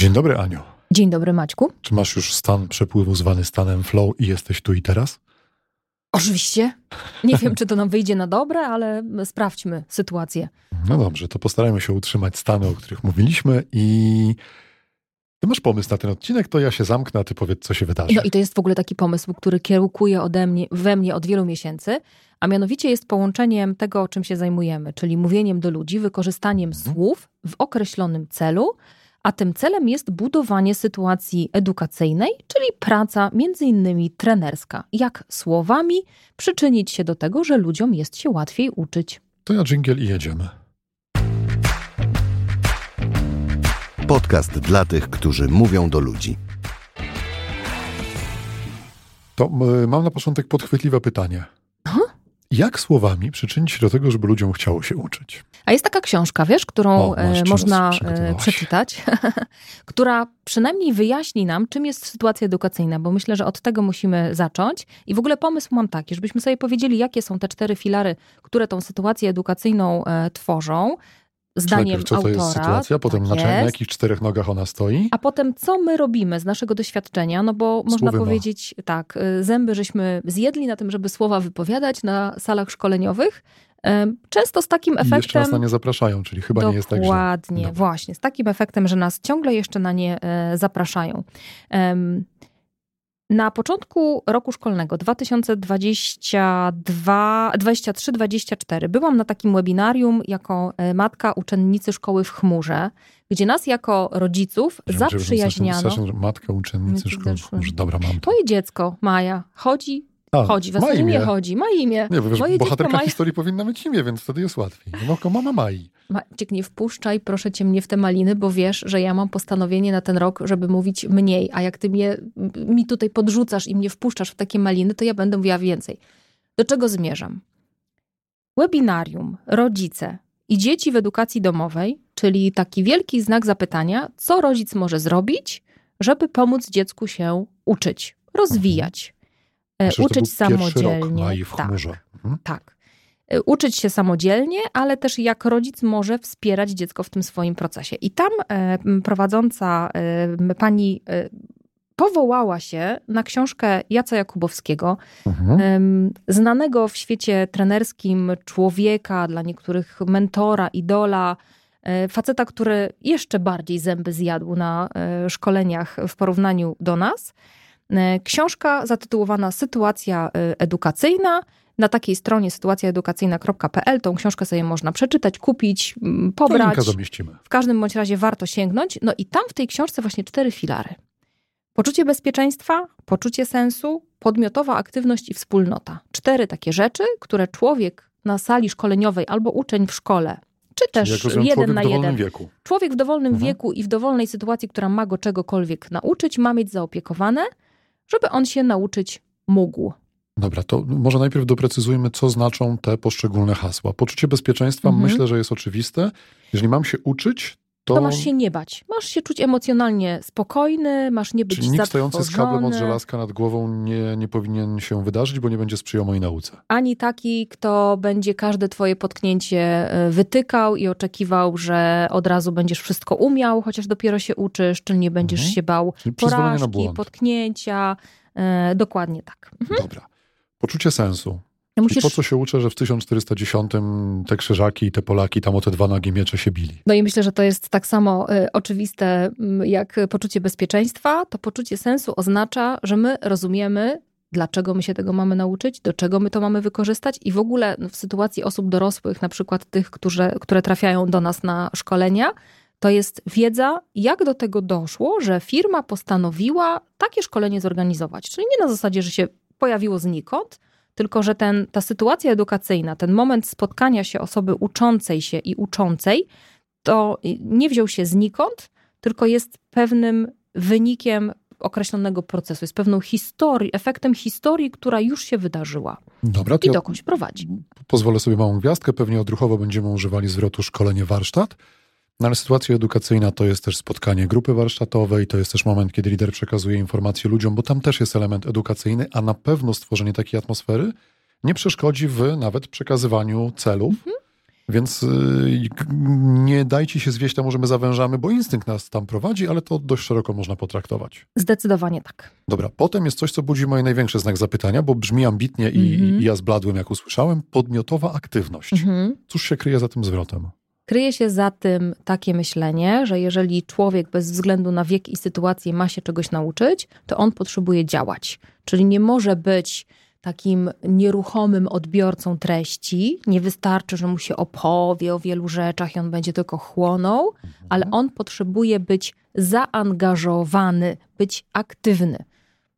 Dzień dobry, Aniu. Dzień dobry, Maćku. Czy masz już stan przepływu zwany stanem flow i jesteś tu i teraz? Oczywiście. Nie wiem, czy to nam wyjdzie na dobre, ale sprawdźmy sytuację. No dobrze, to postarajmy się utrzymać stany, o których mówiliśmy i ty masz pomysł na ten odcinek, to ja się zamknę, a ty powiedz, co się wydarzy. No i to jest w ogóle taki pomysł, który kieruje ode mnie, we mnie od wielu miesięcy, a mianowicie jest połączeniem tego, czym się zajmujemy, czyli mówieniem do ludzi, wykorzystaniem Mhm. słów w określonym celu, a tym celem jest budowanie sytuacji edukacyjnej, czyli praca między innymi trenerska. Jak słowami przyczynić się do tego, że ludziom jest się łatwiej uczyć. To ja dżingiel i jedziemy. Podcast dla tych, którzy mówią do ludzi. To y, mam na początek podchwytliwe pytanie. Jak słowami przyczynić się do tego, żeby ludziom chciało się uczyć? A jest taka książka, wiesz, którą O, e, nas można e, przeczytać, która przynajmniej wyjaśni nam, czym jest sytuacja edukacyjna, bo myślę, że od tego musimy zacząć. I w ogóle pomysł mam taki, żebyśmy sobie powiedzieli, jakie są te cztery filary, które tą sytuację edukacyjną e, tworzą. Zdaniem najpierw, co autora. to jest sytuacja, potem tak na, na jakich czterech nogach ona stoi? A potem, co my robimy z naszego doświadczenia? No bo można Słowy ma. powiedzieć, tak, y, zęby żeśmy zjedli na tym, żeby słowa wypowiadać na salach szkoleniowych. Często z takim I jeszcze efektem. nas na nie zapraszają, czyli chyba nie jest tak źle. Dokładnie, właśnie. Z takim efektem, że nas ciągle jeszcze na nie e, zapraszają. Na początku roku szkolnego 2022-2023-2024 byłam na takim webinarium jako e, matka uczennicy szkoły w chmurze, gdzie nas jako rodziców że- zaprzyjaźniano. że- że Matka uczennicy Nie, szkoły. zeszłym. Może Dobra, mam to. Moje dziecko, Maja, chodzi, A, chodzi, w zasadzie imię. nie chodzi, ma imię. Nie, bo wiesz, Moje bohaterka historii powinna mieć imię, więc wtedy jest łatwiej. No, mama Mai. Maciek, nie wpuszczaj proszę cię mnie w te maliny, bo wiesz, że ja mam postanowienie na ten rok, żeby mówić mniej, a jak ty mnie, mi tutaj podrzucasz i mnie wpuszczasz w takie maliny, to ja będę mówiła więcej. Do czego zmierzam? Webinarium, rodzice i dzieci w edukacji domowej, czyli taki wielki znak zapytania, co rodzic może zrobić, żeby pomóc dziecku się uczyć, rozwijać, e, Myślę, uczyć rok samodzielnie. W Tak. Mhm. Tak. Y, Uczyć się samodzielnie, ale też jak rodzic może wspierać dziecko w tym swoim procesie. I tam e, prowadząca e, pani e, powołała się na książkę Jaca Jakubowskiego, Mhm. znanego w świecie trenerskim człowieka, dla niektórych mentora, idola, faceta, który jeszcze bardziej zęby zjadł na szkoleniach w porównaniu do nas. Książka zatytułowana Sytuacja edukacyjna. Na takiej stronie sytuacjaedukacyjna.pl tą książkę sobie można przeczytać, kupić, m, To pobrać. linka zamieścimy. W każdym bądź razie warto sięgnąć. No i tam w tej książce właśnie cztery filary. Poczucie bezpieczeństwa, poczucie sensu, podmiotowa aktywność i wspólnota. Cztery takie rzeczy, które człowiek na sali szkoleniowej albo uczeń w szkole, czy też jeden na jeden. wieku. Człowiek w dowolnym Mhm. wieku i w dowolnej sytuacji, która ma go czegokolwiek nauczyć, ma mieć zaopiekowane, żeby on się nauczyć mógł. Dobra, to może najpierw doprecyzujmy, co znaczą te poszczególne hasła. Poczucie bezpieczeństwa Mhm. myślę, że jest oczywiste. Jeżeli mam się uczyć, to, To masz się nie bać. Masz się czuć emocjonalnie spokojny, masz nie być czyli nikt stojący z kablem od żelazka nad głową nie, nie powinien się wydarzyć, bo nie będzie sprzyjał mojej nauce. ani taki, kto będzie każde twoje potknięcie e, wytykał i oczekiwał, że od razu będziesz wszystko umiał, chociaż dopiero się uczysz, czyli nie będziesz Mhm. się bał Czyli porażki, potknięcia. E, dokładnie tak. Mhm. Dobra. Poczucie sensu. Czyli Musisz, po co się uczę, że w 1410 te krzyżaki i te Polaki tam o te dwa nogi miecze się bili? no i myślę, że to jest tak samo e, oczywiste m, jak poczucie bezpieczeństwa. To poczucie sensu oznacza, że my rozumiemy, dlaczego my się tego mamy nauczyć, do czego my to mamy wykorzystać i w ogóle w sytuacji osób dorosłych, na przykład tych, którzy, które trafiają do nas na szkolenia, to jest wiedza, jak do tego doszło, że firma postanowiła takie szkolenie zorganizować. Czyli nie na zasadzie, że się pojawiło znikąd, tylko że ten, ta sytuacja edukacyjna, ten moment spotkania się osoby uczącej się i uczącej, to nie wziął się znikąd, tylko jest pewnym wynikiem określonego procesu, jest pewną historią, efektem historii, która już się wydarzyła Dobra, i ja dokądś prowadzi. pozwolę sobie małą gwiazdkę. Pewnie odruchowo będziemy używali zwrotu szkolenie warsztat. No ale sytuacja edukacyjna to jest też spotkanie grupy warsztatowej, to jest też moment, kiedy lider przekazuje informacje ludziom, bo tam też jest element edukacyjny, a na pewno stworzenie takiej atmosfery nie przeszkodzi w nawet przekazywaniu celów. Więc y, nie dajcie się zwieść temu, że my zawężamy, bo instynkt nas tam prowadzi, ale to dość szeroko można potraktować. Zdecydowanie tak. Dobra, potem jest coś, co budzi moje największy znak zapytania, bo brzmi ambitnie i, Mhm. i ja zbladłem, jak usłyszałem. Podmiotowa aktywność. Mhm. Cóż się kryje za tym zwrotem? Kryje się za tym takie myślenie, że jeżeli człowiek bez względu na wiek i sytuację ma się czegoś nauczyć, to on potrzebuje działać. Czyli nie może być takim nieruchomym odbiorcą treści. Nie wystarczy, że mu się opowie o wielu rzeczach i on będzie tylko chłonął, ale on potrzebuje być zaangażowany, być aktywny.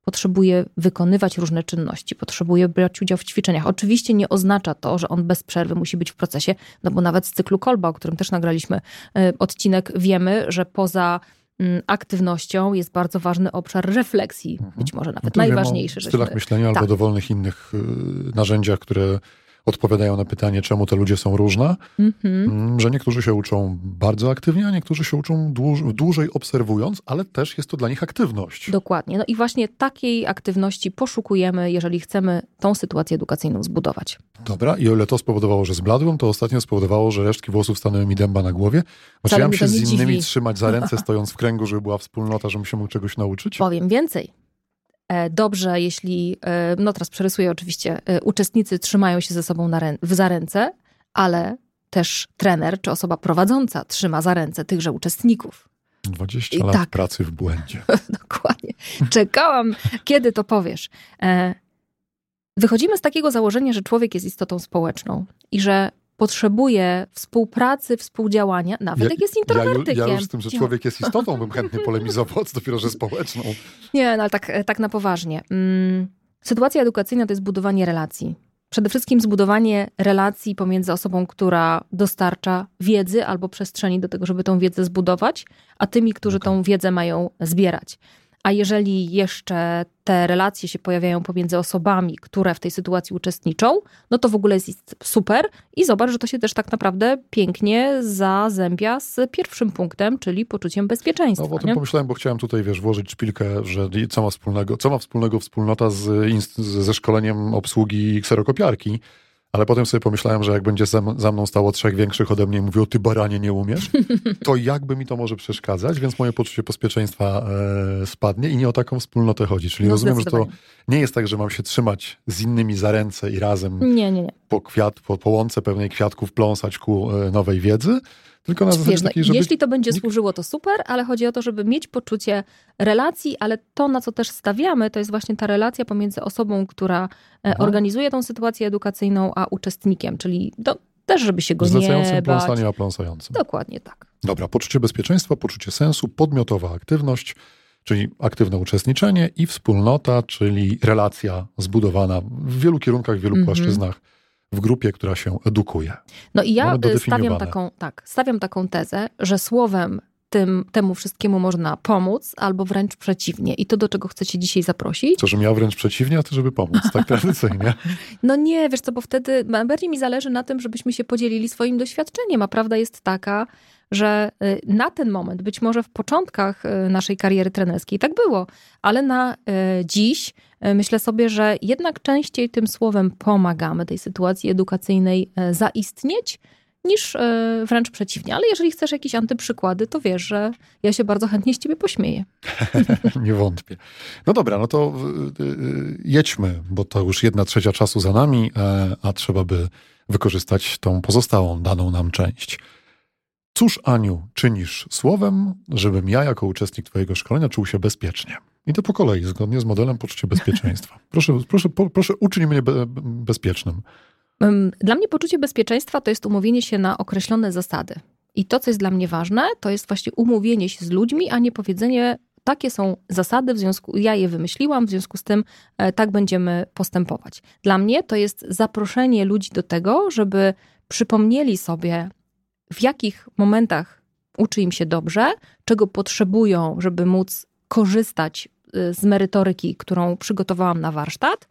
Potrzebuje wykonywać różne czynności, potrzebuje brać udział w ćwiczeniach. Oczywiście nie oznacza to, że on bez przerwy musi być w procesie, no bo nawet z cyklu Kolba, o którym też nagraliśmy e, odcinek, wiemy, że poza mm, aktywnością jest bardzo ważny obszar refleksji, być może No nawet wiemy najważniejszy. o stylach myślenia albo tak. dowolnych innych y, narzędziach, które odpowiadają na pytanie, czemu te ludzie są różne, Mhm. Mm, że niektórzy się uczą bardzo aktywnie, a niektórzy się uczą dłuż, dłużej obserwując, ale też jest to dla nich aktywność. Dokładnie. No i właśnie takiej aktywności poszukujemy, jeżeli chcemy tą sytuację edukacyjną zbudować. Dobra, i o ile to spowodowało, że zbladłem, to ostatnio spowodowało, że resztki włosów stanęły mi dęba na głowie. Mnie się z innymi dziwi. trzymać za ręce, stojąc w kręgu, żeby była wspólnota, żebym się mógł czegoś nauczyć. Powiem więcej. E, Dobrze, jeśli, e, no teraz przerysuję oczywiście, e, uczestnicy trzymają się ze sobą rę- w- za ręce, ale też trener czy osoba prowadząca trzyma za ręce tychże uczestników. 20 I lat tak. pracy w błędzie. Dokładnie. Czekałam, kiedy to powiesz. Wychodzimy z takiego założenia, że człowiek jest istotą społeczną i że potrzebuje współpracy, współdziałania, nawet Ja- jak jest Ja, introwertykiem. ja już z tym, że człowiek jest istotą, bym chętnie polemizował, co dopiero, że społeczną. Nie, no ale tak, tak na poważnie. Mm, Sytuacja edukacyjna to jest budowanie relacji. Przede wszystkim zbudowanie relacji pomiędzy osobą, która dostarcza wiedzy albo przestrzeni do tego, żeby tą wiedzę zbudować, a tymi, którzy Okej. tą wiedzę mają zbierać. A jeżeli jeszcze te relacje się pojawiają pomiędzy osobami, które w tej sytuacji uczestniczą, no to w ogóle jest super i zobacz, że to się też tak naprawdę pięknie zazębia z pierwszym punktem, czyli poczuciem bezpieczeństwa. No, o tym nie? pomyślałem, bo chciałem tutaj, wiesz, włożyć szpilkę, że co ma wspólnego, co ma wspólnego wspólnota z- ze szkoleniem obsługi kserokopiarki, ale potem sobie pomyślałem, że jak będzie za, mną stało trzech większych ode mnie i mówiło, ty baranie nie umiesz, to jakby mi to może przeszkadzać, więc moje poczucie bezpieczeństwa e, spadnie i nie o taką wspólnotę chodzi. Czyli No, rozumiem, że to nie jest tak, że mam się trzymać z innymi za ręce i razem Nie, nie, nie. po, kwiat, po, po łące pełnej kwiatków pląsać ku e, nowej wiedzy, tylko na zasadzie no, takiej, żeby... jeśli to będzie służyło, to super, ale chodzi o to, żeby mieć poczucie relacji, ale to, na co też stawiamy, to jest właśnie ta relacja pomiędzy osobą, która e, Mhm. organizuje tą sytuację edukacyjną, a uczestnikiem, czyli do, też, żeby się go Zlecającym nie bać. a pląsającym. Dokładnie tak. Dobra, poczucie bezpieczeństwa, poczucie sensu, podmiotowa aktywność, czyli aktywne uczestniczenie i wspólnota, czyli relacja zbudowana w wielu kierunkach, w wielu Mhm. płaszczyznach w grupie, która się edukuje. No i ja y, stawiam taką, tak, stawiam taką tezę, że słowem tym, temu wszystkiemu można pomóc, albo wręcz przeciwnie. I to, do czego chcę cię dzisiaj zaprosić, Co, że miał wręcz przeciwnie, a ty, żeby pomóc, tak tradycyjnie. No nie, wiesz co, bo wtedy bardziej mi zależy na tym, żebyśmy się podzielili swoim doświadczeniem, a prawda jest taka, że y, na ten moment, być może w początkach y, naszej kariery trenerskiej tak było, ale na y, dziś myślę sobie, że jednak częściej tym słowem pomagamy tej sytuacji edukacyjnej zaistnieć, niż wręcz przeciwnie. Ale jeżeli chcesz jakieś antyprzykłady, to wiesz, że ja się bardzo chętnie z ciebie pośmieję. Nie wątpię. No dobra, no to jedźmy, bo to już jedna trzecia czasu za nami, e, a trzeba by wykorzystać tą pozostałą daną nam część. Cóż, Aniu, czynisz słowem, żebym ja jako uczestnik Twojego szkolenia czuł się bezpiecznie? I to po kolei, zgodnie z modelem poczucia bezpieczeństwa. Proszę, proszę, po, proszę uczyń mnie be, bezpiecznym. Ym, Dla mnie poczucie bezpieczeństwa to jest umówienie się na określone zasady. I to, co jest dla mnie ważne, to jest właśnie umówienie się z ludźmi, a nie powiedzenie, takie są zasady, w związku, ja je wymyśliłam, w związku z tym e, tak będziemy postępować. Dla mnie to jest zaproszenie ludzi do tego, żeby przypomnieli sobie, w jakich momentach uczy im się dobrze, czego potrzebują, żeby móc korzystać y, z merytoryki, którą przygotowałam na warsztat.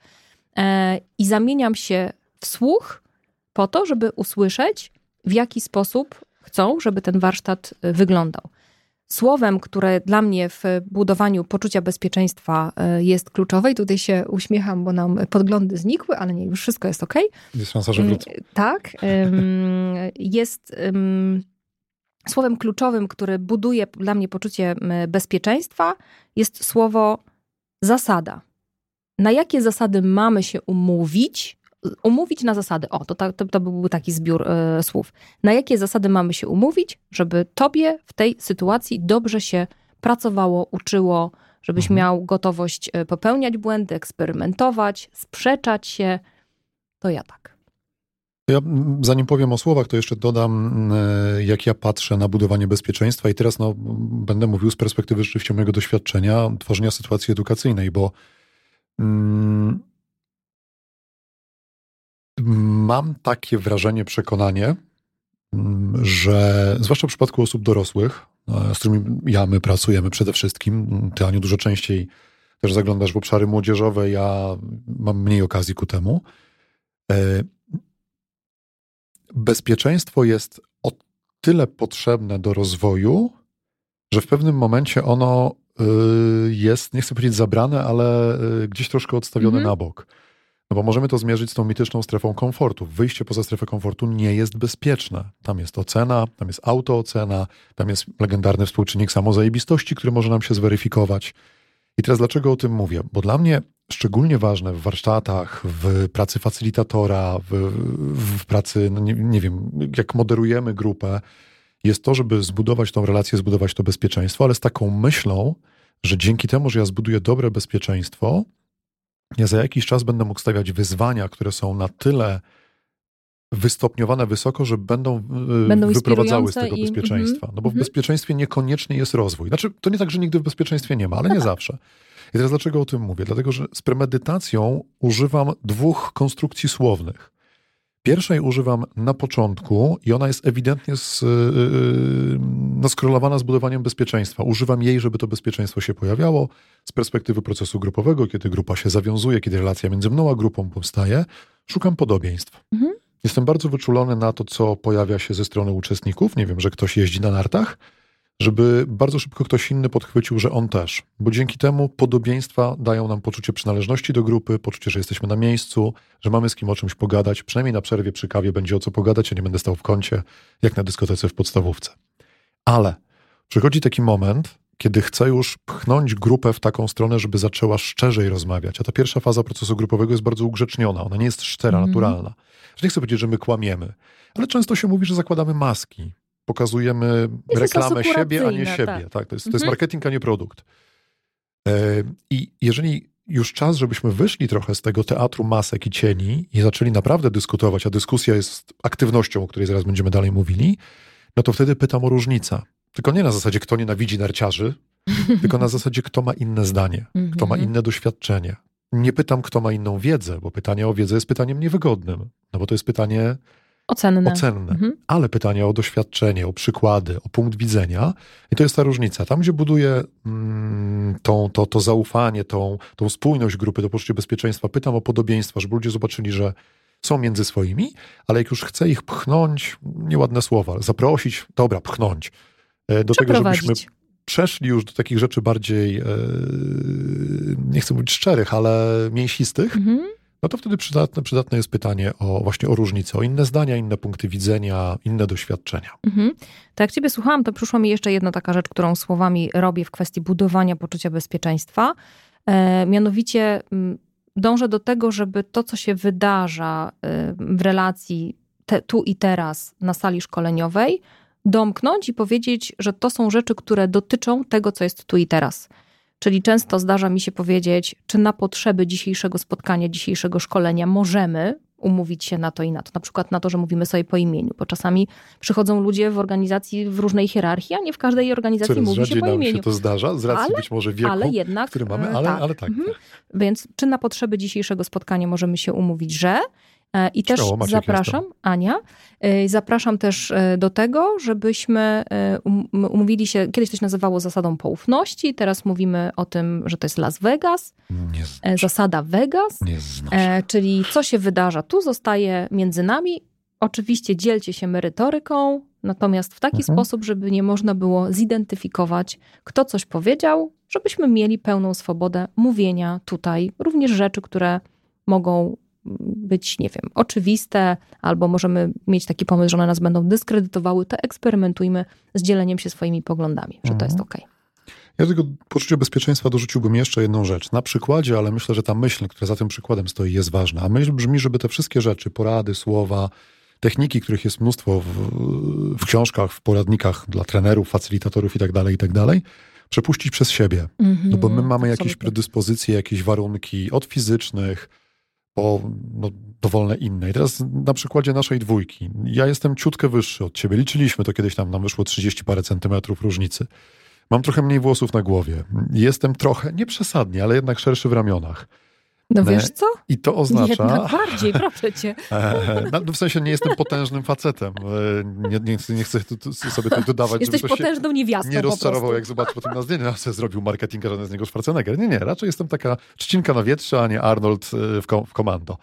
E, I zamieniam się w słuch po to, żeby usłyszeć, w jaki sposób chcą, żeby ten warsztat y, wyglądał. Słowem, które dla mnie w budowaniu poczucia bezpieczeństwa e, jest kluczowe, i tutaj się uśmiecham, bo nam podglądy znikły, ale nie, już wszystko jest ok. Jest szansa, że wrócę. Tak. Jest słowem kluczowym, który buduje dla mnie poczucie bezpieczeństwa, jest słowo zasada. Na jakie zasady mamy się umówić? Umówić na zasady. O, to, to, to był taki zbiór y, słów. Na jakie zasady mamy się umówić, żeby tobie w tej sytuacji dobrze się pracowało, uczyło, żebyś mhm. miał gotowość e, popełniać błędy, eksperymentować, sprzeczać się. To ja tak. Ja, zanim powiem o słowach, to jeszcze dodam, e, jak ja patrzę na budowanie bezpieczeństwa i teraz no, będę mówił z perspektywy rzeczywiście mojego doświadczenia tworzenia sytuacji edukacyjnej, bo mm, mam takie wrażenie, przekonanie, mm, że zwłaszcza w przypadku osób dorosłych, e, z którymi ja, my pracujemy przede wszystkim, ty Aniu dużo częściej też zaglądasz w obszary młodzieżowe, ja mam mniej okazji ku temu, e, bezpieczeństwo jest o tyle potrzebne do rozwoju, że w pewnym momencie ono y, jest, nie chcę powiedzieć zabrane, ale y, gdzieś troszkę odstawione mm -hmm. na bok. No bo możemy to zmierzyć z tą mityczną strefą komfortu. Wyjście poza strefę komfortu nie jest bezpieczne. Tam jest ocena, tam jest autoocena, tam jest legendarny współczynnik samozajebistości, który może nam się zweryfikować. I teraz dlaczego o tym mówię? Bo dla mnie szczególnie ważne w warsztatach, w pracy facylitatora, w, w pracy, no nie, nie wiem, jak moderujemy grupę, jest to, żeby zbudować tą relację, zbudować to bezpieczeństwo, ale z taką myślą, że dzięki temu, że ja zbuduję dobre bezpieczeństwo, ja za jakiś czas będę mógł stawiać wyzwania, które są na tyle wystopniowane wysoko, że będą, y, będą wyprowadzały z tego i... bezpieczeństwa. No bo w mhm. bezpieczeństwie niekoniecznie jest rozwój. Znaczy, to nie tak, że nigdy w bezpieczeństwie nie ma, ale nie zawsze. I teraz dlaczego o tym mówię? Dlatego, że z premedytacją używam dwóch konstrukcji słownych. Pierwszej używam na początku i ona jest ewidentnie z, yy, no, skorelowana z budowaniem bezpieczeństwa. Używam jej, żeby to bezpieczeństwo się pojawiało z perspektywy procesu grupowego, kiedy grupa się zawiązuje, kiedy relacja między mną a grupą powstaje. Szukam podobieństw. Mhm. Jestem bardzo wyczulony na to, co pojawia się ze strony uczestników. Nie wiem, że ktoś jeździ na nartach, żeby bardzo szybko ktoś inny podchwycił, że on też. Bo dzięki temu podobieństwa dają nam poczucie przynależności do grupy, poczucie, że jesteśmy na miejscu, że mamy z kim o czymś pogadać. Przynajmniej na przerwie przy kawie będzie o co pogadać, ja nie będę stał w kącie, jak na dyskotece w podstawówce. Ale przychodzi taki moment, kiedy chcę już pchnąć grupę w taką stronę, żeby zaczęła szczerzej rozmawiać. A ta pierwsza faza procesu grupowego jest bardzo ugrzeczniona, ona nie jest szczera, mm. naturalna. Nie chcę powiedzieć, że my kłamiemy, ale często się mówi, że zakładamy maski, pokazujemy reklamę siebie, a nie siebie. Tak. tak to, jest, mhm. to jest mhm. marketing, a nie produkt. E, I jeżeli już czas, żebyśmy wyszli trochę z tego teatru masek i cieni i zaczęli naprawdę dyskutować, a dyskusja jest aktywnością, o której zaraz będziemy dalej mówili, no to wtedy pytam o różnicę. Tylko nie na zasadzie, kto nienawidzi narciarzy, tylko na zasadzie, kto ma inne zdanie, kto ma mhm. inne doświadczenie. Nie pytam, kto ma inną wiedzę, bo pytanie o wiedzę jest pytaniem niewygodnym, no bo to jest pytanie Ocenne. Ocenne. Mhm. Ale pytania o doświadczenie, o przykłady, o punkt widzenia. I to jest ta różnica. Tam, gdzie buduję mm, tą, to, to zaufanie, tą, tą spójność grupy, to poczucie bezpieczeństwa, pytam o podobieństwa, żeby ludzie zobaczyli, że są między swoimi, ale jak już chcę ich pchnąć, nieładne słowa, zaprosić, dobra, pchnąć, e, do tego, żebyśmy przeszli już do takich rzeczy bardziej, e, nie chcę mówić szczerych, ale mięsistych, mhm no to wtedy przydatne, przydatne jest pytanie o właśnie o różnice, o inne zdania, inne punkty widzenia, inne doświadczenia. Mhm. Tak jak ciebie słuchałam, to przyszła mi jeszcze jedna taka rzecz, którą słowami robię w kwestii budowania poczucia bezpieczeństwa. E, mianowicie m, dążę do tego, żeby to, co się wydarza e, w relacji te, tu i teraz na sali szkoleniowej, domknąć i powiedzieć, że to są rzeczy, które dotyczą tego, co jest tu i teraz. Czyli często zdarza mi się powiedzieć, czy na potrzeby dzisiejszego spotkania, dzisiejszego szkolenia możemy umówić się na to i na to. Na przykład na to, że mówimy sobie po imieniu, bo czasami przychodzą ludzie w organizacji w różnej hierarchii, a nie w każdej organizacji Coraz mówi się po imieniu. się to zdarza, z racji ale, być może wieku, ale jednak, który mamy, ale tak. Ale tak. Mhm. Więc czy na potrzeby dzisiejszego spotkania możemy się umówić, że E, I też zapraszam, Ania, e, zapraszam też e, do tego, żebyśmy um, umówili się, kiedyś to się nazywało zasadą poufności, teraz mówimy o tym, że to jest Las Vegas, zasada Vegas, czyli co się wydarza? Tu zostaje między nami. Oczywiście dzielcie się merytoryką, natomiast w taki Mhm. sposób, żeby nie można było zidentyfikować, kto coś powiedział, żebyśmy mieli pełną swobodę mówienia tutaj. Również rzeczy, które mogą być, nie wiem, oczywiste, albo możemy mieć taki pomysł, że one nas będą dyskredytowały, to eksperymentujmy z dzieleniem się swoimi poglądami, że to Mhm. jest okej. Ja do tego poczucia bezpieczeństwa dorzuciłbym jeszcze jedną rzecz. Na przykładzie, ale myślę, że ta myśl, która za tym przykładem stoi, jest ważna. A myśl brzmi, żeby te wszystkie rzeczy, porady, słowa, techniki, których jest mnóstwo w, w książkach, w poradnikach dla trenerów, facylitatorów itd., itd., przepuścić przez siebie. No bo my mamy jakieś Absolutnie. predyspozycje, jakieś warunki od fizycznych po no, dowolne inne. I teraz na przykładzie naszej dwójki. Ja jestem ciutkę wyższy od ciebie. Liczyliśmy to kiedyś tam, nam wyszło 30 parę centymetrów różnicy. Mam trochę mniej włosów na głowie. Jestem trochę, nie przesadnie, ale jednak szerszy w ramionach. No wiesz co? I to oznacza... Jednak bardziej, proszę cię. E, no, w sensie nie jestem potężnym facetem. E, Nie, nie, chcę, nie chcę tu, tu sobie tak dodawać, Jesteś ktoś się potężną niewiastą nie rozczarował, jak zobaczył potem na zdjęciu, a sobie zrobił marketing, że z niego Schwarzenegger. Nie, nie, raczej jestem taka trzcinka na wietrze, a nie Arnold e, w, kom- w komando.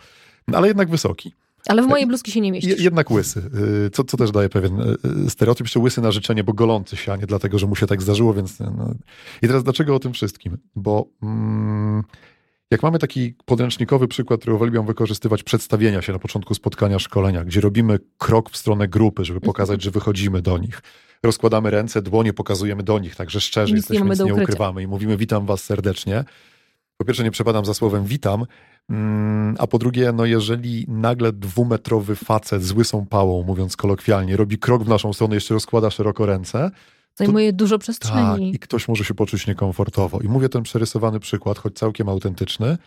No, Ale jednak wysoki. Ale w mojej bluzki się nie Je, mieścisz. jednak łysy, y, co, co też daje pewien stereotyp, jeszcze łysy na życzenie, bo golący się, a nie dlatego, że mu się tak zdarzyło, więc... No. I teraz dlaczego o tym wszystkim? Bo mm, jak mamy taki podręcznikowy przykład, który uwielbiam wykorzystywać, przedstawienia się na początku spotkania, szkolenia, gdzie robimy krok w stronę grupy, żeby pokazać, że wychodzimy do nich. Rozkładamy ręce, dłonie pokazujemy do nich, także szczerze Nic nie jesteśmy, mamy nic nie ukrywamy i mówimy witam was serdecznie. Po pierwsze nie przepadam za słowem witam, Mm, A po drugie, no jeżeli nagle dwumetrowy facet z łysą pałą, mówiąc kolokwialnie, robi krok w naszą stronę, jeszcze rozkłada szeroko ręce, Zajmuje dużo tak, przestrzeni. i ktoś może się poczuć niekomfortowo. I mówię ten przerysowany przykład, choć całkiem autentyczny,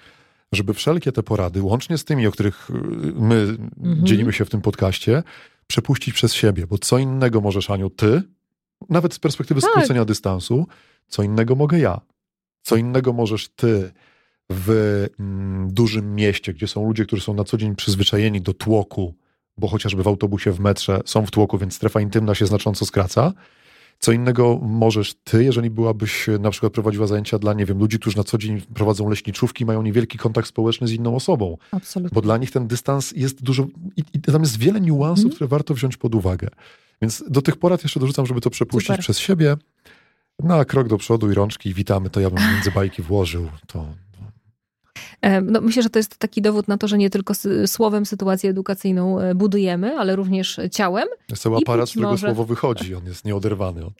żeby wszelkie te porady, łącznie z tymi, o których y, my Mhm. dzielimy się w tym podcaście, przepuścić przez siebie, bo co innego możesz, Aniu, ty, nawet z perspektywy Tak. skrócenia dystansu, co innego mogę ja. Co innego możesz ty w mm, dużym mieście, gdzie są ludzie, którzy są na co dzień przyzwyczajeni do tłoku, bo chociażby w autobusie, w metrze są w tłoku, więc strefa intymna się znacząco skraca. Co innego możesz ty, jeżeli byłabyś e, na przykład prowadziła zajęcia dla, nie wiem, ludzi, którzy na co dzień prowadzą leśniczówki, mają niewielki kontakt społeczny z inną osobą, Absolutnie. bo dla nich ten dystans jest dużo, i, i tam jest wiele niuansów, Mhm. które warto wziąć pod uwagę. Więc do tych porad jeszcze dorzucam, żeby to przepuścić Super. przez siebie. No a krok do przodu i rączki witamy, to ja bym między bajki włożył. To, No, myślę, że to jest taki dowód na to, że nie tylko słowem sytuację edukacyjną e, budujemy, ale również ciałem. to jest cały aparat, z którego może- słowo wychodzi. On jest nieoderwany od...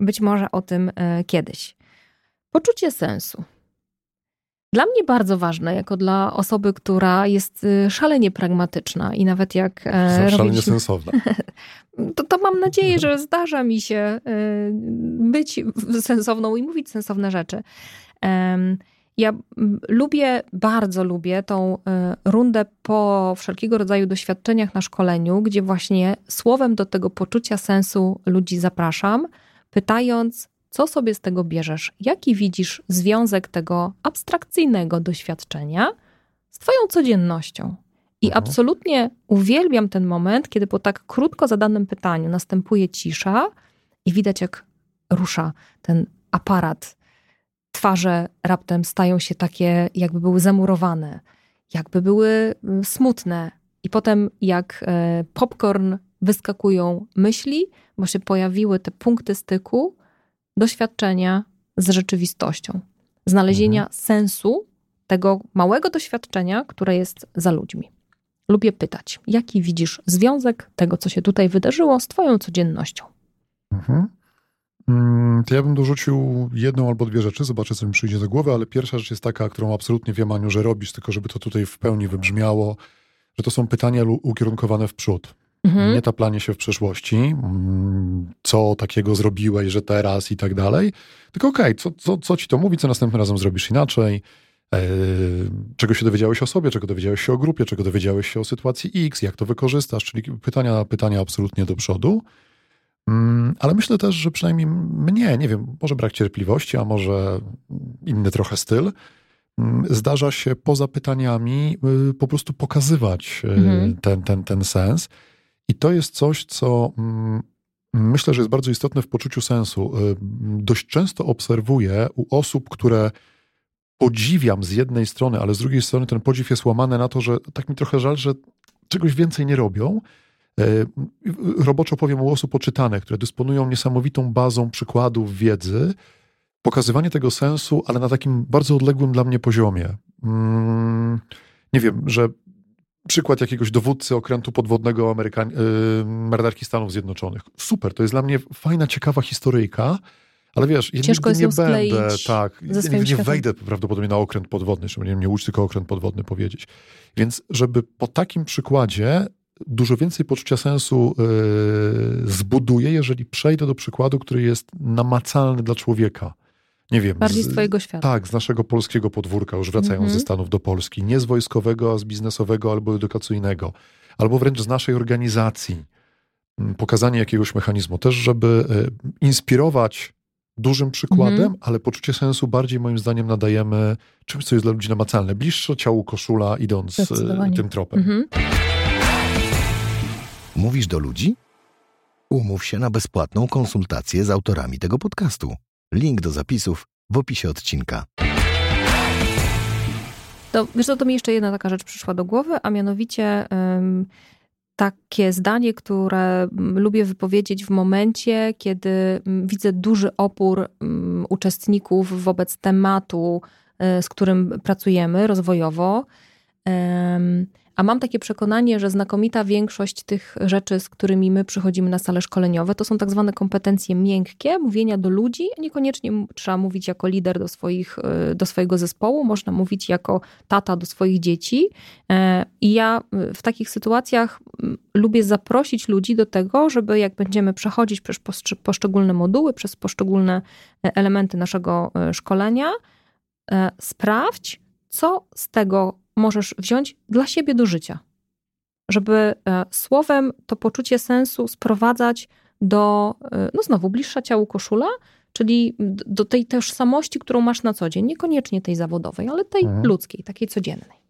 Być może o tym e, kiedyś. Poczucie sensu. Dla mnie bardzo ważne, jako dla osoby, która jest e, szalenie pragmatyczna i nawet jak e, Szalenie robiliśmy, sensowne. to, to mam nadzieję, że zdarza mi się być sensowną i mówić sensowne rzeczy. Ja lubię, bardzo lubię tą e, rundę po wszelkiego rodzaju doświadczeniach na szkoleniu, gdzie właśnie słowem do tego poczucia sensu ludzi zapraszam, pytając, co sobie z tego bierzesz? Jaki widzisz związek tego abstrakcyjnego doświadczenia z Twoją codziennością? I Mhm. absolutnie uwielbiam ten moment, kiedy po tak krótko zadanym pytaniu następuje cisza i widać, jak rusza ten aparat. Twarze raptem stają się takie, jakby były zamurowane, jakby były mm, smutne. I potem, jak e, popcorn, wyskakują myśli, bo się pojawiły te punkty styku doświadczenia z rzeczywistością. Znalezienia sensu tego małego doświadczenia, które jest za ludźmi. Lubię pytać, jaki widzisz związek tego, co się tutaj wydarzyło, z Twoją codziennością? Mhm. Mm, To ja bym dorzucił jedną albo dwie rzeczy, zobaczę, co mi przyjdzie do głowy, ale pierwsza rzecz jest taka, którą absolutnie wiem, Aniu, że robisz, tylko żeby to tutaj w pełni wybrzmiało, że to są pytania ukierunkowane w przód. Mhm. Nie taplanie się w przeszłości, mm, co takiego zrobiłeś, że teraz i tak dalej, tylko okej, co, co, co ci to mówi, co następnym razem zrobisz inaczej, e, czego się dowiedziałeś o sobie, czego dowiedziałeś się o grupie, czego dowiedziałeś się o sytuacji X, jak to wykorzystasz, czyli pytania, pytania absolutnie do przodu. Mm, Ale myślę też, że przynajmniej mnie, nie wiem, może brak cierpliwości, a może inny trochę styl, mm, zdarza się poza pytaniami y, po prostu pokazywać y, Mhm. ten, ten, ten sens. I to jest coś, co mm, myślę, że jest bardzo istotne w poczuciu sensu. Y, Dość często obserwuję u osób, które podziwiam z jednej strony, ale z drugiej strony ten podziw jest łamany na to, że tak mi trochę żal, że czegoś więcej nie robią. Roboczo powiem o osób oczytanych, które dysponują niesamowitą bazą przykładów wiedzy, pokazywanie tego sensu, ale na takim bardzo odległym dla mnie poziomie. Mm, nie wiem, że przykład jakiegoś dowódcy okrętu podwodnego Amerykan- yy, Stanów Zjednoczonych. Super, to jest dla mnie fajna, ciekawa historyjka, ale wiesz, ja Ciężko nigdy nie będę, tak, nie, swoim nie światem. wejdę prawdopodobnie na okręt podwodny, żeby nie, nie tylko okręt podwodny powiedzieć. Więc żeby po takim przykładzie dużo więcej poczucia sensu yy, zbuduję, jeżeli przejdę do przykładu, który jest namacalny dla człowieka. Nie wiem. Bardziej z z- twojego świata. tak, z naszego polskiego podwórka, już wracając Mhm. ze Stanów do Polski. Nie z wojskowego, a z biznesowego albo edukacyjnego. Albo wręcz z naszej organizacji. Mm, Pokazanie jakiegoś mechanizmu. Też, żeby e, inspirować dużym przykładem, Mhm. ale poczucie sensu bardziej moim zdaniem nadajemy czymś, co jest dla ludzi namacalne. Bliższe ciału koszula, idąc e, tym tropem. Mhm. Mówisz do ludzi? Umów się na bezpłatną konsultację z autorami tego podcastu. Link do zapisów w opisie odcinka. To, wiesz co, to mi jeszcze jedna taka rzecz przyszła do głowy, a mianowicie ym, takie zdanie, które mm, lubię wypowiedzieć w momencie, kiedy mm, widzę duży opór mm, uczestników wobec tematu, y, z którym pracujemy rozwojowo. Ym, A mam takie przekonanie, że znakomita większość tych rzeczy, z którymi my przychodzimy na sale szkoleniowe, to są tak zwane kompetencje miękkie, mówienia do ludzi, niekoniecznie trzeba mówić jako lider do, swoich, y, do swojego zespołu, można mówić jako tata do swoich dzieci. E, I ja y, w takich sytuacjach lubię zaprosić ludzi do tego, żeby jak będziemy przechodzić przez poszczególne moduły, przez poszczególne e, elementy naszego e, szkolenia, sprawdź, co z tego możesz wziąć dla siebie do życia. Żeby e, słowem to poczucie sensu sprowadzać do, e, no znowu, bliższa ciału koszula, czyli do tej tożsamości, którą masz na co dzień. Niekoniecznie tej zawodowej, ale tej Mhm. ludzkiej, takiej codziennej.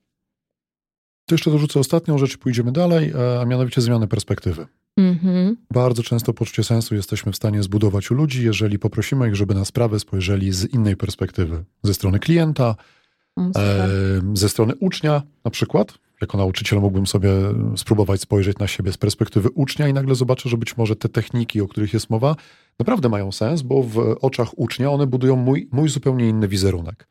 To jeszcze dorzucę ostatnią rzecz i pójdziemy dalej, e, a mianowicie zmiany perspektywy. Mhm. Bardzo często poczucie sensu jesteśmy w stanie zbudować u ludzi, jeżeli poprosimy ich, żeby na sprawę spojrzeli z innej perspektywy. Ze strony klienta, ze strony ucznia na przykład. Jako nauczyciel mógłbym sobie spróbować spojrzeć na siebie z perspektywy ucznia i nagle zobaczę, że być może te techniki, o których jest mowa, naprawdę mają sens, bo w oczach ucznia one budują mój, mój zupełnie inny wizerunek.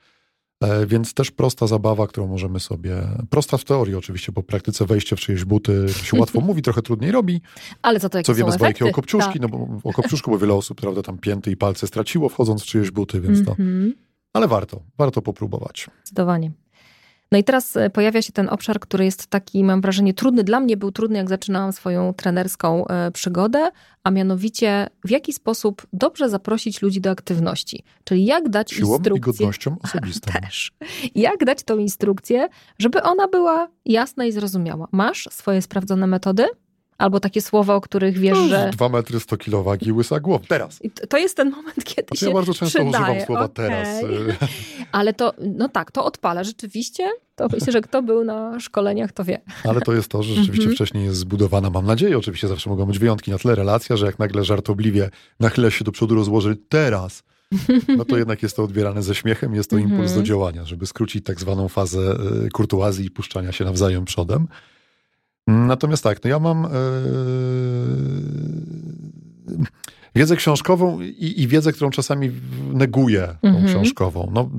E, Więc też prosta zabawa, którą możemy sobie, prosta w teorii oczywiście, bo w praktyce wejście w czyjeś buty się łatwo mówi, trochę trudniej robi, Ale za to jakie co wiemy z bajki o kopciuszki, Tak. no bo o kopciuszku, bo wiele osób, prawda, tam pięty i palce straciło wchodząc w czyjeś buty, więc to, Mhm. Ale warto, warto popróbować. Zdecydowanie. No i teraz e, pojawia się ten obszar, który jest taki, mam wrażenie, trudny. Dla mnie był trudny, jak zaczynałam swoją trenerską e, przygodę, a mianowicie w jaki sposób dobrze zaprosić ludzi do aktywności. Czyli jak dać Siłą i instrukcję. godnością osobistą. Też. Jak dać tą instrukcję, żeby ona była jasna i zrozumiała. Masz swoje sprawdzone metody? Albo takie słowa, o których wiesz, No, że. Dwa metry, 100 kilo wagi, łysa głowa. Teraz. I to- jest ten moment, kiedy Znaczy, się ja bardzo często przydaje. używam słowa Okej. teraz. Ale to, no tak, to odpala. Rzeczywiście, to myślę, że kto był na szkoleniach, to wie. Ale to jest to, że rzeczywiście Mhm. wcześniej jest zbudowana, mam nadzieję, oczywiście zawsze mogą być wyjątki na tle relacja, że jak nagle żartobliwie nachyla się do przodu, rozłoży teraz, no to jednak jest to odbierane ze śmiechem, jest to impuls Mhm. do działania, żeby skrócić tak zwaną fazę y, kurtuazji i puszczania się nawzajem przodem. Natomiast tak, no ja mam yy, wiedzę książkową i, i wiedzę, którą czasami neguję, tą Mhm. książkową. No,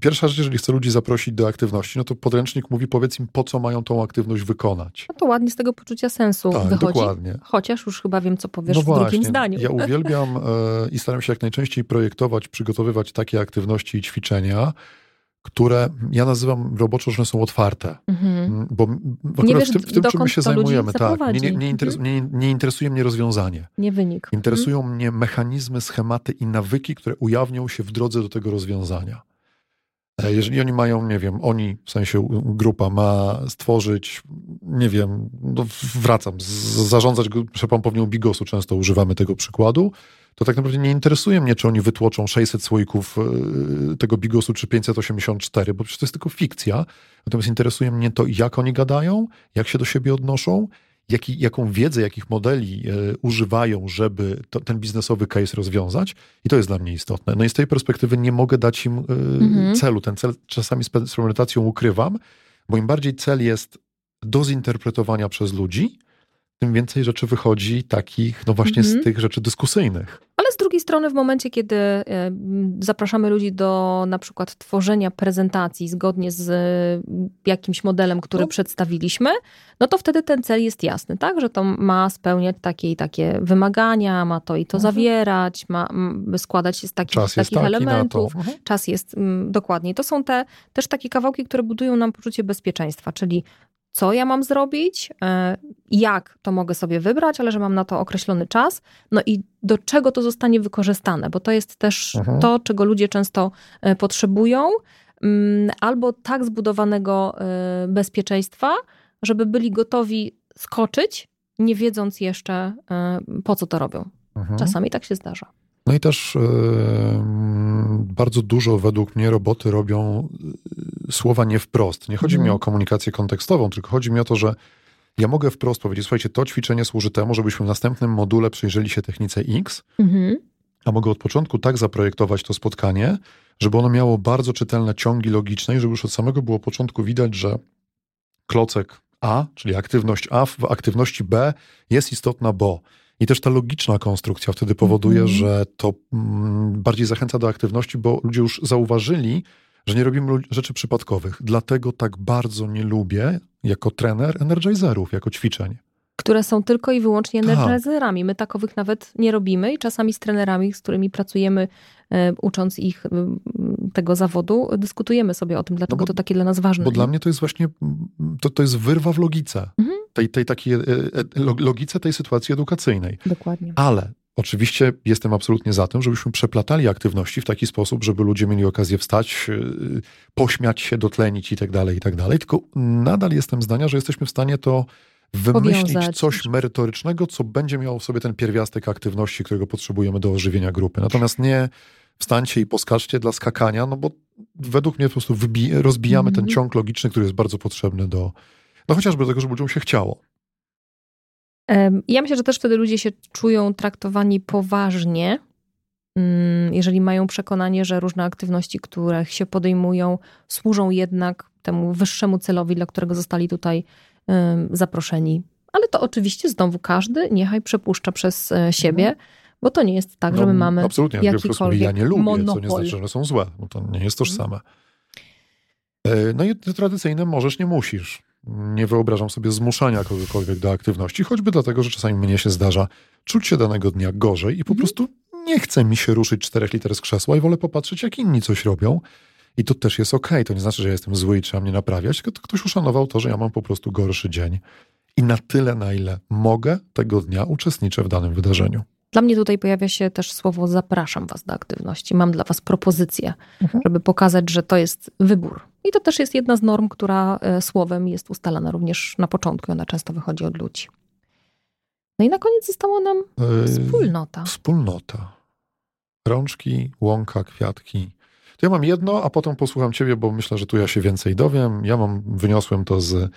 pierwsza rzecz, jeżeli chcę ludzi zaprosić do aktywności, no to podręcznik mówi, powiedz im, po co mają tą aktywność wykonać. No to ładnie z tego poczucia sensu Tak, wychodzi. dokładnie. Chociaż już chyba wiem, co powiesz no w właśnie, drugim zdaniu. Ja uwielbiam e, i staram się jak najczęściej projektować, przygotowywać takie aktywności i ćwiczenia, które ja nazywam roboczo, że one są otwarte. Mhm. Mm, Bo akurat wiesz, w tym, w tym czym my się zajmujemy, tak. Nie, nie, nie, interes, Mhm. nie, nie interesuje mnie rozwiązanie. Nie wynik. Interesują mnie mechanizmy, schematy i nawyki, które ujawnią się w drodze do tego rozwiązania. E, Jeżeli oni mają, nie wiem, oni, w sensie grupa ma stworzyć, nie wiem, no wracam, zarządzać grupą pewnią bigosu, często używamy tego przykładu, to tak naprawdę nie interesuje mnie, czy oni wytłoczą 600 słoików e, tego bigosu, czy 584, bo przecież to jest tylko fikcja. Natomiast interesuje mnie to, jak oni gadają, jak się do siebie odnoszą, jaki, jaką wiedzę, jakich modeli e, używają, żeby to, ten biznesowy case rozwiązać. I to jest dla mnie istotne. No i z tej perspektywy nie mogę dać im e, Mhm. celu. Ten cel czasami z premedytacją ukrywam, bo im bardziej cel jest do zinterpretowania przez ludzi, tym więcej rzeczy wychodzi takich, no właśnie Mhm. z tych rzeczy dyskusyjnych. Ale z drugiej strony, w momencie, kiedy e, zapraszamy ludzi do na przykład tworzenia prezentacji zgodnie z e, jakimś modelem, który No. przedstawiliśmy, no to wtedy ten cel jest jasny, tak? Że to ma spełniać takie i takie wymagania, ma to i to Mhm. zawierać, ma składać się z takich, Czas takich taki elementów. Mhm. Czas jest mm, dokładnie. To są te też takie kawałki, które budują nam poczucie bezpieczeństwa, czyli co ja mam zrobić, e, jak to mogę sobie wybrać, ale że mam na to określony czas, no i do czego to zostanie wykorzystane, bo to jest też Mhm. to, czego ludzie często e, potrzebują, mm, albo tak zbudowanego e, bezpieczeństwa, żeby byli gotowi skoczyć, nie wiedząc jeszcze, po co to robią. Mhm. Czasami tak się zdarza. No i też bardzo dużo według mnie roboty robią słowa nie wprost. Nie chodzi mi Mhm. o komunikację kontekstową, tylko chodzi mi o to, że ja mogę wprost powiedzieć, słuchajcie, to ćwiczenie służy temu, żebyśmy w następnym module przyjrzeli się technice X, Mhm. a mogę od początku tak zaprojektować to spotkanie, żeby ono miało bardzo czytelne ciągi logiczne i żeby już od samego było początku widać, że klocek A, czyli aktywność A w aktywności B jest istotna, bo. I też ta logiczna konstrukcja wtedy powoduje, Mhm. że to mm, bardziej zachęca do aktywności, bo ludzie już zauważyli, że nie robimy rzeczy przypadkowych. Dlatego tak bardzo nie lubię jako trener energizerów, jako ćwiczeń. które są tylko i wyłącznie Tak. energizerami. My takowych nawet nie robimy i czasami z trenerami, z którymi pracujemy, e, ucząc ich e, tego zawodu, dyskutujemy sobie o tym, dlaczego bo- to takie dla nas ważne. Bo dla mnie to jest właśnie, to, to jest wyrwa w logice. Mhm. Tej, tej takiej e, lo- logice tej sytuacji edukacyjnej. Dokładnie. Ale oczywiście jestem absolutnie za tym, żebyśmy przeplatali aktywności w taki sposób, żeby ludzie mieli okazję wstać, yy, pośmiać się, dotlenić i tak dalej, i tak dalej. Tylko nadal jestem zdania, że jesteśmy w stanie to wymyślić Powiązać. coś merytorycznego, co będzie miało w sobie ten pierwiastek aktywności, którego potrzebujemy do ożywienia grupy. Natomiast nie wstańcie i poskaczcie dla skakania, no bo według mnie po prostu rozbijamy ten Mhm. ciąg logiczny, który jest bardzo potrzebny do, no chociażby do tego, żeby ludziom się chciało. Ja myślę, że też wtedy ludzie się czują traktowani poważnie, mm, jeżeli mają przekonanie, że różne aktywności, które się podejmują, służą jednak temu wyższemu celowi, dla którego zostali tutaj zaproszeni. Ale to oczywiście znowu każdy niechaj przepuszcza przez e, siebie, bo to nie jest tak, że my No, mamy Absolutnie, ja po prostu mówię, ja nie lubię, co nie monopol. znaczy, że one są złe, bo to nie jest tożsame. E, No i tradycyjne możesz, nie musisz. Nie wyobrażam sobie zmuszania kogokolwiek do aktywności, choćby dlatego, że czasami mnie się zdarza czuć się danego dnia gorzej i po Mhm. prostu nie chce mi się ruszyć czterech liter z krzesła i wolę popatrzeć, jak inni coś robią. I to też jest okej. To nie znaczy, że ja jestem zły i trzeba mnie naprawiać, tylko to ktoś uszanował to, że ja mam po prostu gorszy dzień. I na tyle, na ile mogę, tego dnia uczestniczę w danym wydarzeniu. Dla mnie tutaj pojawia się też słowo zapraszam was do aktywności. Mam dla was propozycję, Mhm. żeby pokazać, że to jest wybór. I to też jest jedna z norm, która e, słowem jest ustalana również na początku. Ona często wychodzi od ludzi. No i na koniec została nam E, wspólnota. Wspólnota. Rączki, łąka, kwiatki. To ja mam jedno, a potem posłucham ciebie, bo myślę, że tu ja się więcej dowiem. Ja mam, wyniosłem to z,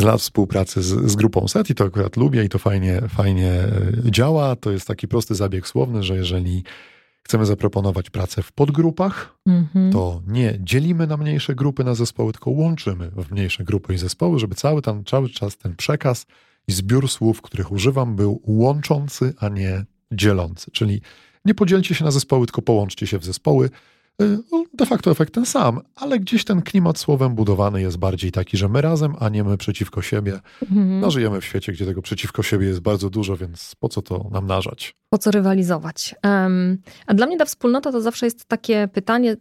z lat współpracy z, z grupą SET i to akurat lubię i to fajnie, fajnie e, działa. To jest taki prosty zabieg słowny, że jeżeli chcemy zaproponować pracę w podgrupach, Mhm. to nie dzielimy na mniejsze grupy, na zespoły, tylko łączymy w mniejsze grupy i zespoły, żeby cały, ten, cały czas ten przekaz i zbiór słów, których używam, był łączący, a nie dzielący. Czyli nie podzielcie się na zespoły, tylko połączcie się w zespoły. Y, no, De facto efekt ten sam, ale gdzieś ten klimat słowem budowany jest bardziej taki, że my razem, a nie my przeciwko siebie. Mhm. No, żyjemy w świecie, gdzie tego przeciwko siebie jest bardzo dużo, więc po co to namnażać? Po co rywalizować? Em, a dla mnie ta wspólnota to zawsze jest takie pytanie,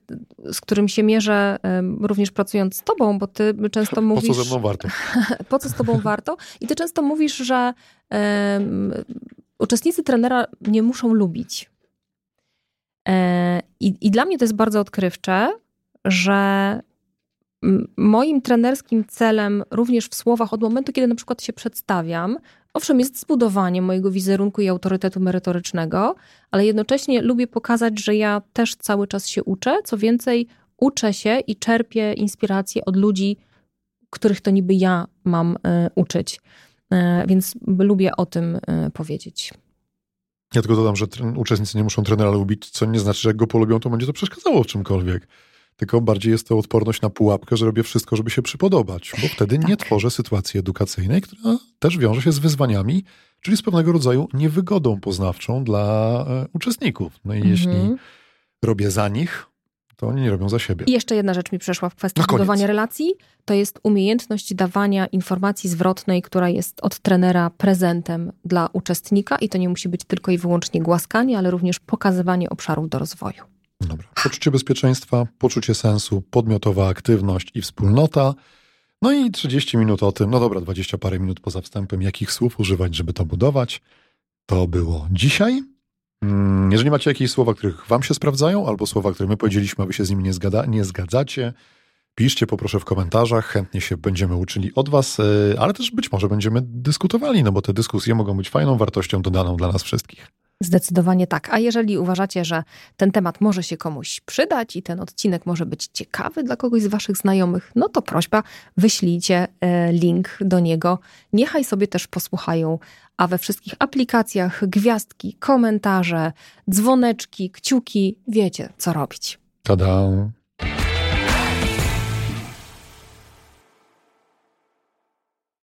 z którym się mierzę em, również pracując z tobą, bo ty często Po mówisz... co ze mną warto? po co z tobą warto? I ty często mówisz, że em, uczestnicy trenera nie muszą lubić. E, i, I dla mnie to jest bardzo odkrywcze, że moim trenerskim celem również w słowach od momentu, kiedy na przykład się przedstawiam, owszem, jest zbudowanie mojego wizerunku i autorytetu merytorycznego, ale jednocześnie lubię pokazać, że ja też cały czas się uczę. Co więcej, uczę się i czerpię inspirację od ludzi, których to niby ja mam e, uczyć. E, Więc lubię o tym powiedzieć. Ja tylko dodam, że uczestnicy nie muszą trenera lubić, co nie znaczy, że jak go polubią, to będzie to przeszkadzało w czymkolwiek. tylko bardziej jest to odporność na pułapkę, że robię wszystko, żeby się przypodobać, bo wtedy tak. nie tworzę sytuacji edukacyjnej, która też wiąże się z wyzwaniami, czyli z pewnego rodzaju niewygodą poznawczą dla e, uczestników. No i mhm. jeśli robię za nich, to oni nie robią za siebie. I jeszcze jedna rzecz mi przeszła w kwestii budowania relacji. To jest umiejętność dawania informacji zwrotnej, która jest od trenera prezentem dla uczestnika i to nie musi być tylko i wyłącznie głaskanie, ale również pokazywanie obszarów do rozwoju. Dobra. Poczucie bezpieczeństwa, poczucie sensu, podmiotowa aktywność i wspólnota. No i 30 minut o tym, no dobra, 20 parę minut poza wstępem, jakich słów używać, żeby to budować. To było dzisiaj. Mm, jeżeli macie jakieś słowa, których wam się sprawdzają, albo słowa, które my powiedzieliśmy, a wy się z nimi nie, zgada, nie zgadzacie, piszcie poproszę w komentarzach, chętnie się będziemy uczyli od was, e, ale też być może będziemy dyskutowali, no bo te dyskusje mogą być fajną wartością dodaną dla nas wszystkich. Zdecydowanie tak. A jeżeli uważacie, że ten temat może się komuś przydać i ten odcinek może być ciekawy dla kogoś z Waszych znajomych, no to prośba, wyślijcie e, link do niego. Niechaj sobie też posłuchają, a we wszystkich aplikacjach gwiazdki, komentarze, dzwoneczki, kciuki, wiecie co robić. Tada!